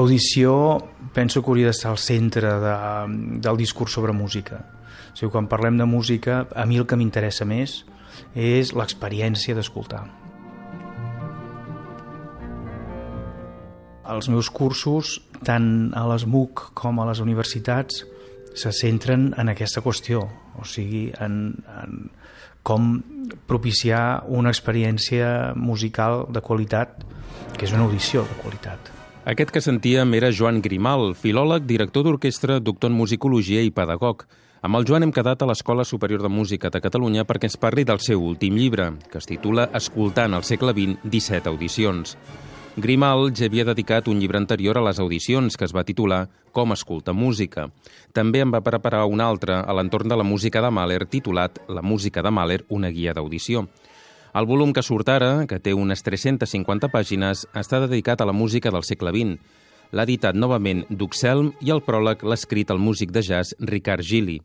L'audició penso que hauria d'estar al centre de, del discurs sobre música. O sigui, quan parlem de música, a mi el que m'interessa més és l'experiència d'escoltar. Els meus cursos, tant a les MUC com a les universitats, se centren en aquesta qüestió, o sigui, en, en com propiciar una experiència musical de qualitat, que és una audició de qualitat. Aquest que sentíem era Joan Grimal, filòleg, director d'orquestra, doctor en musicologia i pedagog. Amb el Joan hem quedat a l'Escola Superior de Música de Catalunya perquè ens parli del seu últim llibre, que es titula Escoltant el segle XX, 17 audicions. Grimal ja havia dedicat un llibre anterior a les audicions, que es va titular Com escolta música. També en va preparar un altre a l'entorn de la música de Mahler, titulat La música de Mahler, una guia d'audició. El volum que surt ara, que té unes 350 pàgines, està dedicat a la música del segle XX, l'ha editat novament Duxelm i el pròleg l'ha escrit el músic de jazz Ricard Gili.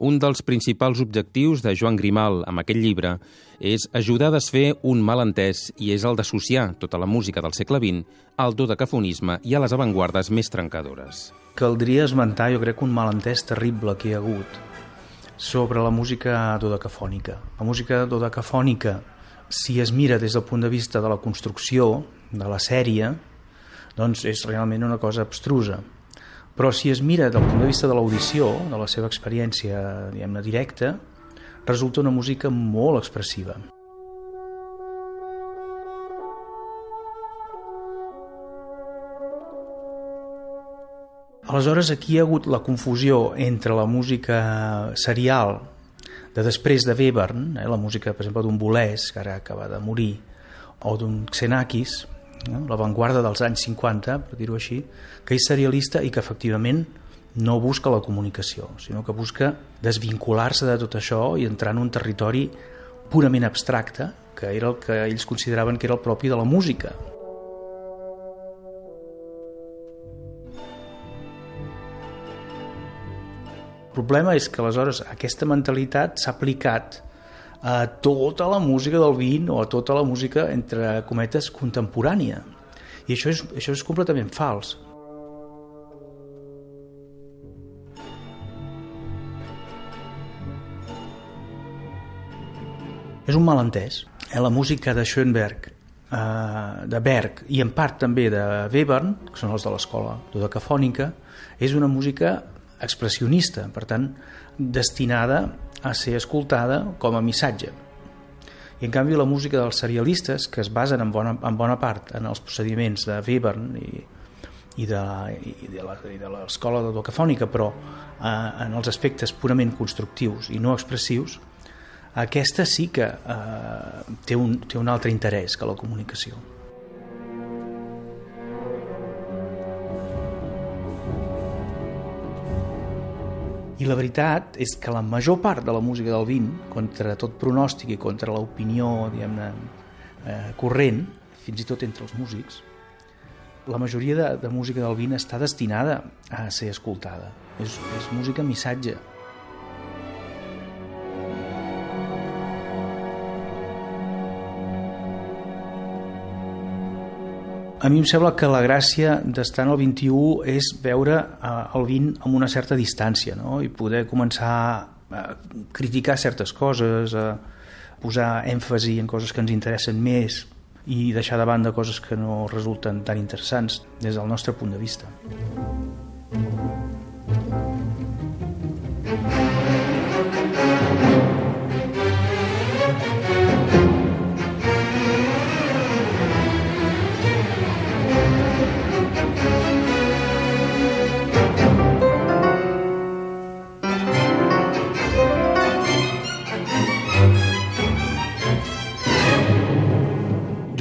Un dels principals objectius de Joan Grimal amb aquest llibre és ajudar a desfer un malentès i és el d'associar tota la música del segle XX al dodecafonisme i a les avantguardes més trencadores. Caldria esmentar, jo crec, un malentès terrible que hi ha hagut sobre la música dodecafònica. La música dodecafònica, si es mira des del punt de vista de la construcció, de la sèrie, doncs és realment una cosa abstrusa. Però si es mira del punt de vista de l'audició, de la seva experiència diguem-ne directa, resulta una música molt expressiva. Aleshores, aquí hi ha hagut la confusió entre la música serial de després de Webern, eh, la música, per exemple, d'un Bolès, que ara acaba de morir, o d'un Xenakis, no? l'avantguarda dels anys 50, per dir-ho així, que és serialista i que efectivament no busca la comunicació, sinó que busca desvincular-se de tot això i entrar en un territori purament abstracte, que era el que ells consideraven que era el propi de la música. El problema és que aleshores aquesta mentalitat s'ha aplicat a tota la música del 20 o a tota la música, entre cometes, contemporània. I això és, això és completament fals. És un malentès. Eh? La música de Schoenberg, eh, de Berg i en part també de Webern, que són els de l'escola dodecafònica, és una música expressionista, per tant, destinada a ser escoltada com a missatge. I en canvi la música dels serialistes, que es basen en bona, en bona part en els procediments de Webern i, i de, de l'escola de docafònica, però eh, en els aspectes purament constructius i no expressius, aquesta sí que eh, té, un, té un altre interès que la comunicació. I la veritat és que la major part de la música del 20, contra tot pronòstic i contra l'opinió, diguem-ne, eh, corrent, fins i tot entre els músics, la majoria de, de música del 20 està destinada a ser escoltada. És, és música missatge, A mi em sembla que la gràcia d'estar en el 21 és veure eh, el 20 amb una certa distància no? i poder començar a criticar certes coses, a posar èmfasi en coses que ens interessen més i deixar de banda coses que no resulten tan interessants des del nostre punt de vista.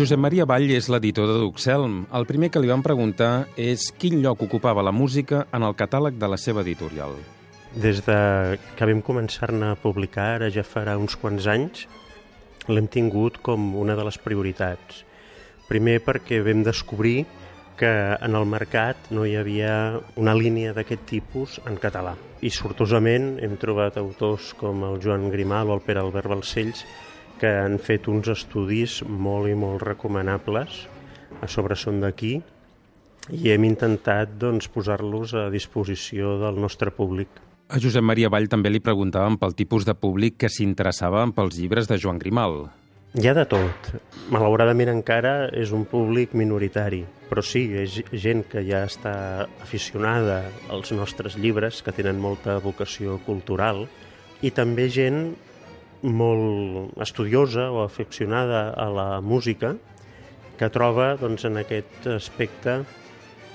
Josep Maria Vall és l'editor de Duxelm. El primer que li van preguntar és quin lloc ocupava la música en el catàleg de la seva editorial. Des de que vam començar-ne a publicar, ara ja farà uns quants anys, l'hem tingut com una de les prioritats. Primer perquè vam descobrir que en el mercat no hi havia una línia d'aquest tipus en català. I sortosament hem trobat autors com el Joan Grimal o el Pere Albert Balcells que han fet uns estudis molt i molt recomanables a sobre són d'aquí i hem intentat doncs, posar-los a disposició del nostre públic. A Josep Maria Vall també li preguntàvem pel tipus de públic que s'interessava pels llibres de Joan Grimal. Hi ha de tot. Malauradament encara és un públic minoritari, però sí, és gent que ja està aficionada als nostres llibres, que tenen molta vocació cultural, i també gent molt estudiosa o aficionada a la música, que troba doncs, en aquest aspecte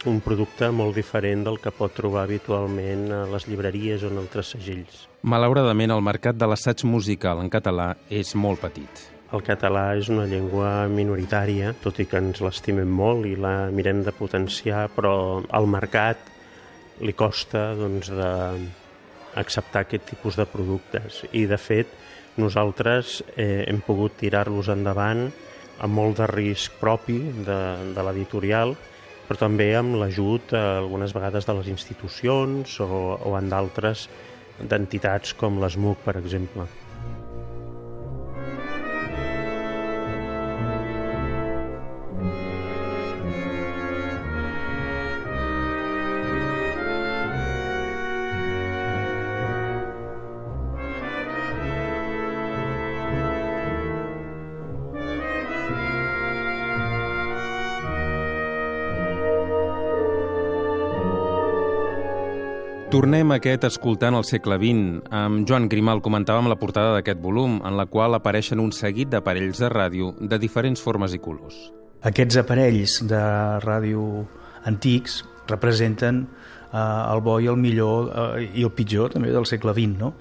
un producte molt diferent del que pot trobar habitualment a les llibreries o en altres segells. Malauradament, el mercat de l'assaig musical en català és molt petit. El català és una llengua minoritària, tot i que ens l'estimem molt i la mirem de potenciar, però al mercat li costa doncs, de acceptar aquest tipus de productes. I, de fet, nosaltres eh, hem pogut tirar-los endavant amb molt de risc propi de, de l'editorial, però també amb l'ajut eh, algunes vegades de les institucions o, o en d'altres d'entitats com l'ESMUC, per exemple. Tornem a aquest escoltant el segle XX. Amb Joan Grimal comentàvem la portada d'aquest volum, en la qual apareixen un seguit d'aparells de ràdio de diferents formes i colors. Aquests aparells de ràdio antics representen eh, el bo i el millor eh, i el pitjor també del segle XX, no?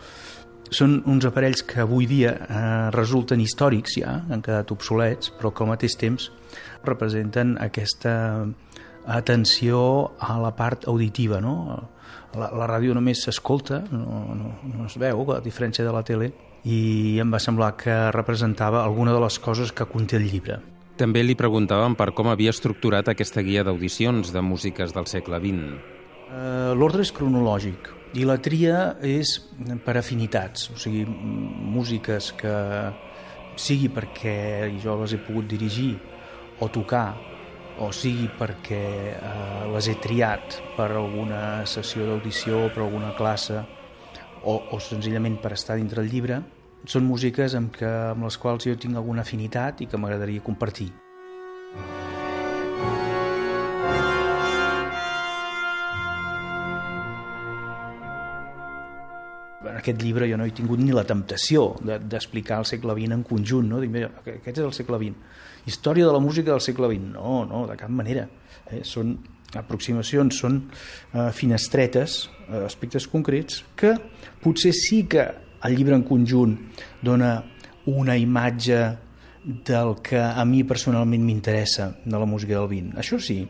Són uns aparells que avui dia eh, resulten històrics ja, han quedat obsolets, però que al mateix temps representen aquesta atenció a la part auditiva, no? La, la ràdio només s'escolta, no, no, no es veu, a diferència de la tele, i em va semblar que representava alguna de les coses que conté el llibre. També li preguntàvem per com havia estructurat aquesta guia d'audicions de músiques del segle XX. Uh, L'ordre és cronològic i la tria és per afinitats, o sigui, músiques que sigui perquè jo les he pogut dirigir o tocar o sigui perquè eh, les he triat per alguna sessió d'audició, per alguna classe, o, o senzillament per estar dintre el llibre, són músiques amb, que, amb les quals jo tinc alguna afinitat i que m'agradaria compartir. Aquest llibre jo no he tingut ni la temptació d'explicar de, el segle XX en conjunt, no? Dic, mira, aquest és el segle XX. Història de la música del segle XX. No, no, de cap manera. Eh? Són aproximacions, són eh, finestretes, eh, aspectes concrets, que potser sí que el llibre en conjunt dona una imatge del que a mi personalment m'interessa de la música del vint. Això sí,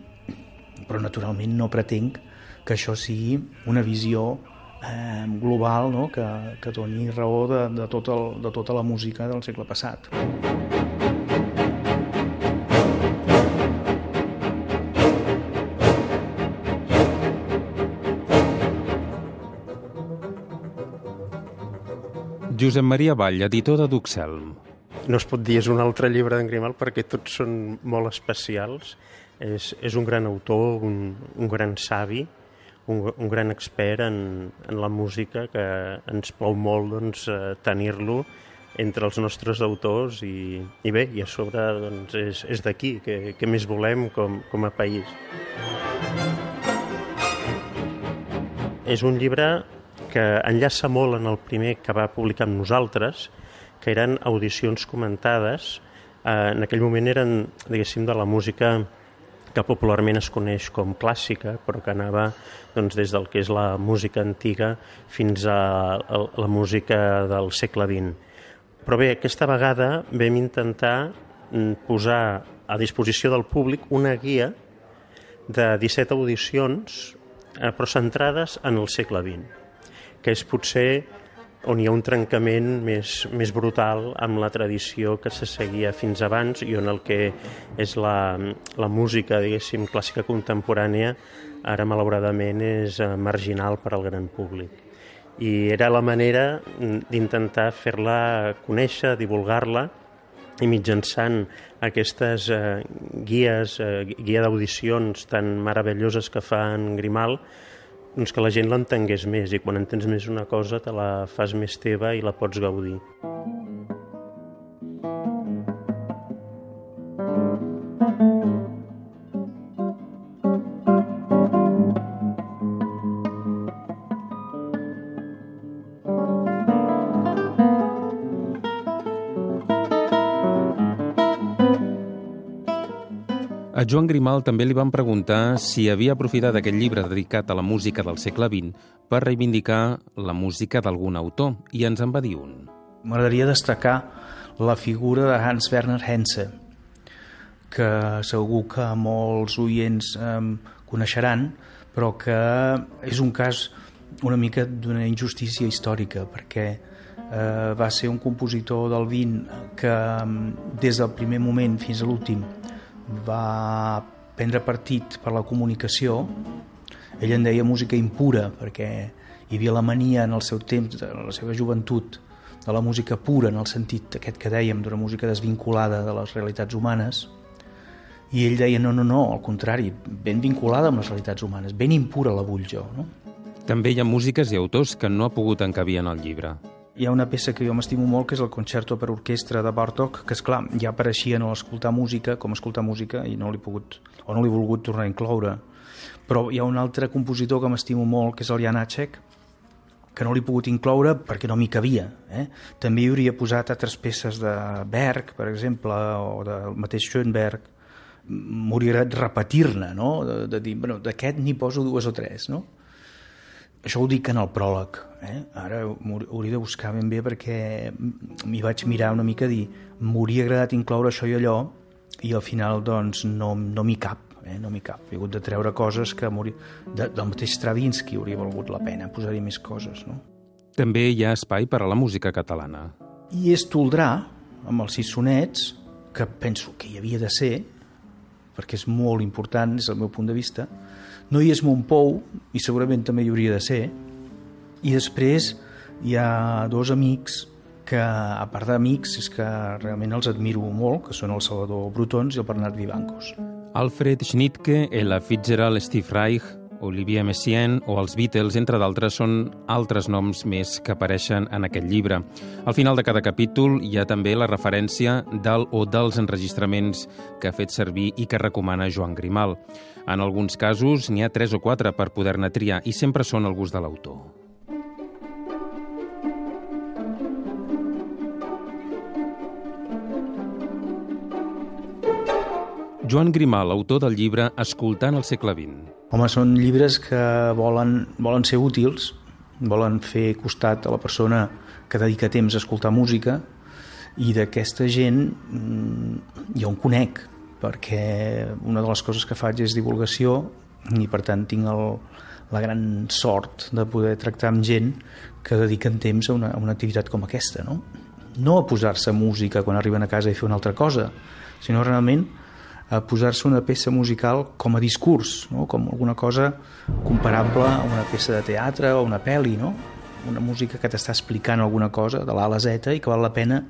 però naturalment no pretenc que això sigui una visió eh, global no? que, que doni raó de, de, tot el, de tota la música del segle passat. Josep Maria Vall, editor de Duxelm. No es pot dir és un altre llibre d'en Grimal perquè tots són molt especials. És, és un gran autor, un, un gran savi, un, un gran expert en, en la música que ens plou molt doncs, eh, tenir-lo entre els nostres autors i, i bé, i a sobre doncs, és, és d'aquí, que, que més volem com, com a país. És un llibre que enllaça molt en el primer que va publicar amb nosaltres, que eren audicions comentades. Eh, en aquell moment eren, diguéssim, de la música que popularment es coneix com clàssica, però que anava doncs, des del que és la música antiga fins a, la música del segle XX. Però bé, aquesta vegada vam intentar mm, posar a disposició del públic una guia de 17 audicions, eh, però centrades en el segle XX, que és potser on hi ha un trencament més, més brutal amb la tradició que se seguia fins abans i on el que és la, la música, diguéssim, clàssica contemporània, ara malauradament és eh, marginal per al gran públic. I era la manera d'intentar fer-la conèixer, divulgar-la i mitjançant aquestes eh, guies, eh, guia d'audicions tan meravelloses que fa en Grimal, doncs que la gent l'entengués més i quan entens més una cosa te la fas més teva i la pots gaudir. Joan Grimal també li van preguntar si havia aprofitat aquest llibre dedicat a la música del segle XX per reivindicar la música d'algun autor, i ens en va dir un. M'agradaria destacar la figura de Hans Werner Henze, que segur que molts oients eh, coneixeran, però que és un cas una mica d'una injustícia històrica, perquè eh, va ser un compositor del 20 que des del primer moment fins a l'últim va prendre partit per la comunicació. Ell en deia música impura perquè hi havia la mania en el seu temps, en la seva joventut, de la música pura en el sentit aquest que dèiem d'una música desvinculada de les realitats humanes i ell deia no, no, no, al contrari ben vinculada amb les realitats humanes ben impura la vull jo no? També hi ha músiques i autors que no ha pogut encabir en el llibre hi ha una peça que jo m'estimo molt, que és el concerto per orquestra de Bartók, que és clar, ja apareixia en l'escoltar música, com escoltar música, i no l'he pogut, o no l'he volgut tornar a incloure. Però hi ha un altre compositor que m'estimo molt, que és el Jan Acek, que no l'he pogut incloure perquè no m'hi cabia. Eh? També hi hauria posat altres peces de Berg, per exemple, o del mateix Schoenberg. M'hauria repetir-ne, no? De, de dir, bueno, d'aquest n'hi poso dues o tres, no? Això ho dic en el pròleg. Eh? Ara hauria de buscar ben bé perquè m'hi vaig mirar una mica dir m'hauria agradat incloure això i allò i al final doncs no, no m'hi cap. Eh? No m'hi cap. He hagut de treure coses que de, del mateix Stravinsky hauria valgut la pena posar-hi més coses. No? També hi ha espai per a la música catalana. I és Toldrà, amb els sis sonets, que penso que hi havia de ser, perquè és molt important des del meu punt de vista, no hi és Montpou, i segurament també hi hauria de ser, i després hi ha dos amics que, a part d'amics, és que realment els admiro molt, que són el Salvador Brutons i el Bernat Vivancos. Alfred Schnittke, Ella Fitzgerald, Steve Reich, Olivier Messiaen o els Beatles, entre d'altres, són altres noms més que apareixen en aquest llibre. Al final de cada capítol hi ha també la referència del o dels enregistraments que ha fet servir i que recomana Joan Grimal. En alguns casos n'hi ha tres o quatre per poder-ne triar i sempre són al gust de l'autor. Joan Grimal, autor del llibre Escoltant el segle XX. Home, són llibres que volen, volen ser útils, volen fer costat a la persona que dedica temps a escoltar música i d'aquesta gent mm, jo en conec perquè una de les coses que faig és divulgació i per tant tinc el, la gran sort de poder tractar amb gent que dediquen temps a una, a una activitat com aquesta no, no a posar-se música quan arriben a casa i fer una altra cosa sinó realment a posar-se una peça musical com a discurs, no? com alguna cosa comparable a una peça de teatre o una pel·li, no? una música que t'està explicant alguna cosa de l'A a la Z i que val la pena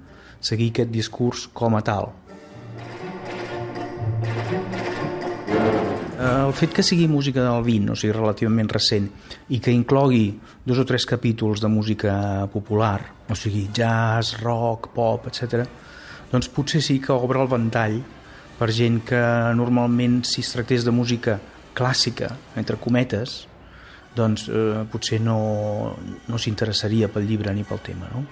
seguir aquest discurs com a tal. El fet que sigui música del 20, o sigui, relativament recent, i que inclogui dos o tres capítols de música popular, o sigui, jazz, rock, pop, etc., doncs potser sí que obre el ventall per gent que normalment si es tractés de música clàssica, entre cometes, doncs eh, potser no, no s'interessaria pel llibre ni pel tema. No?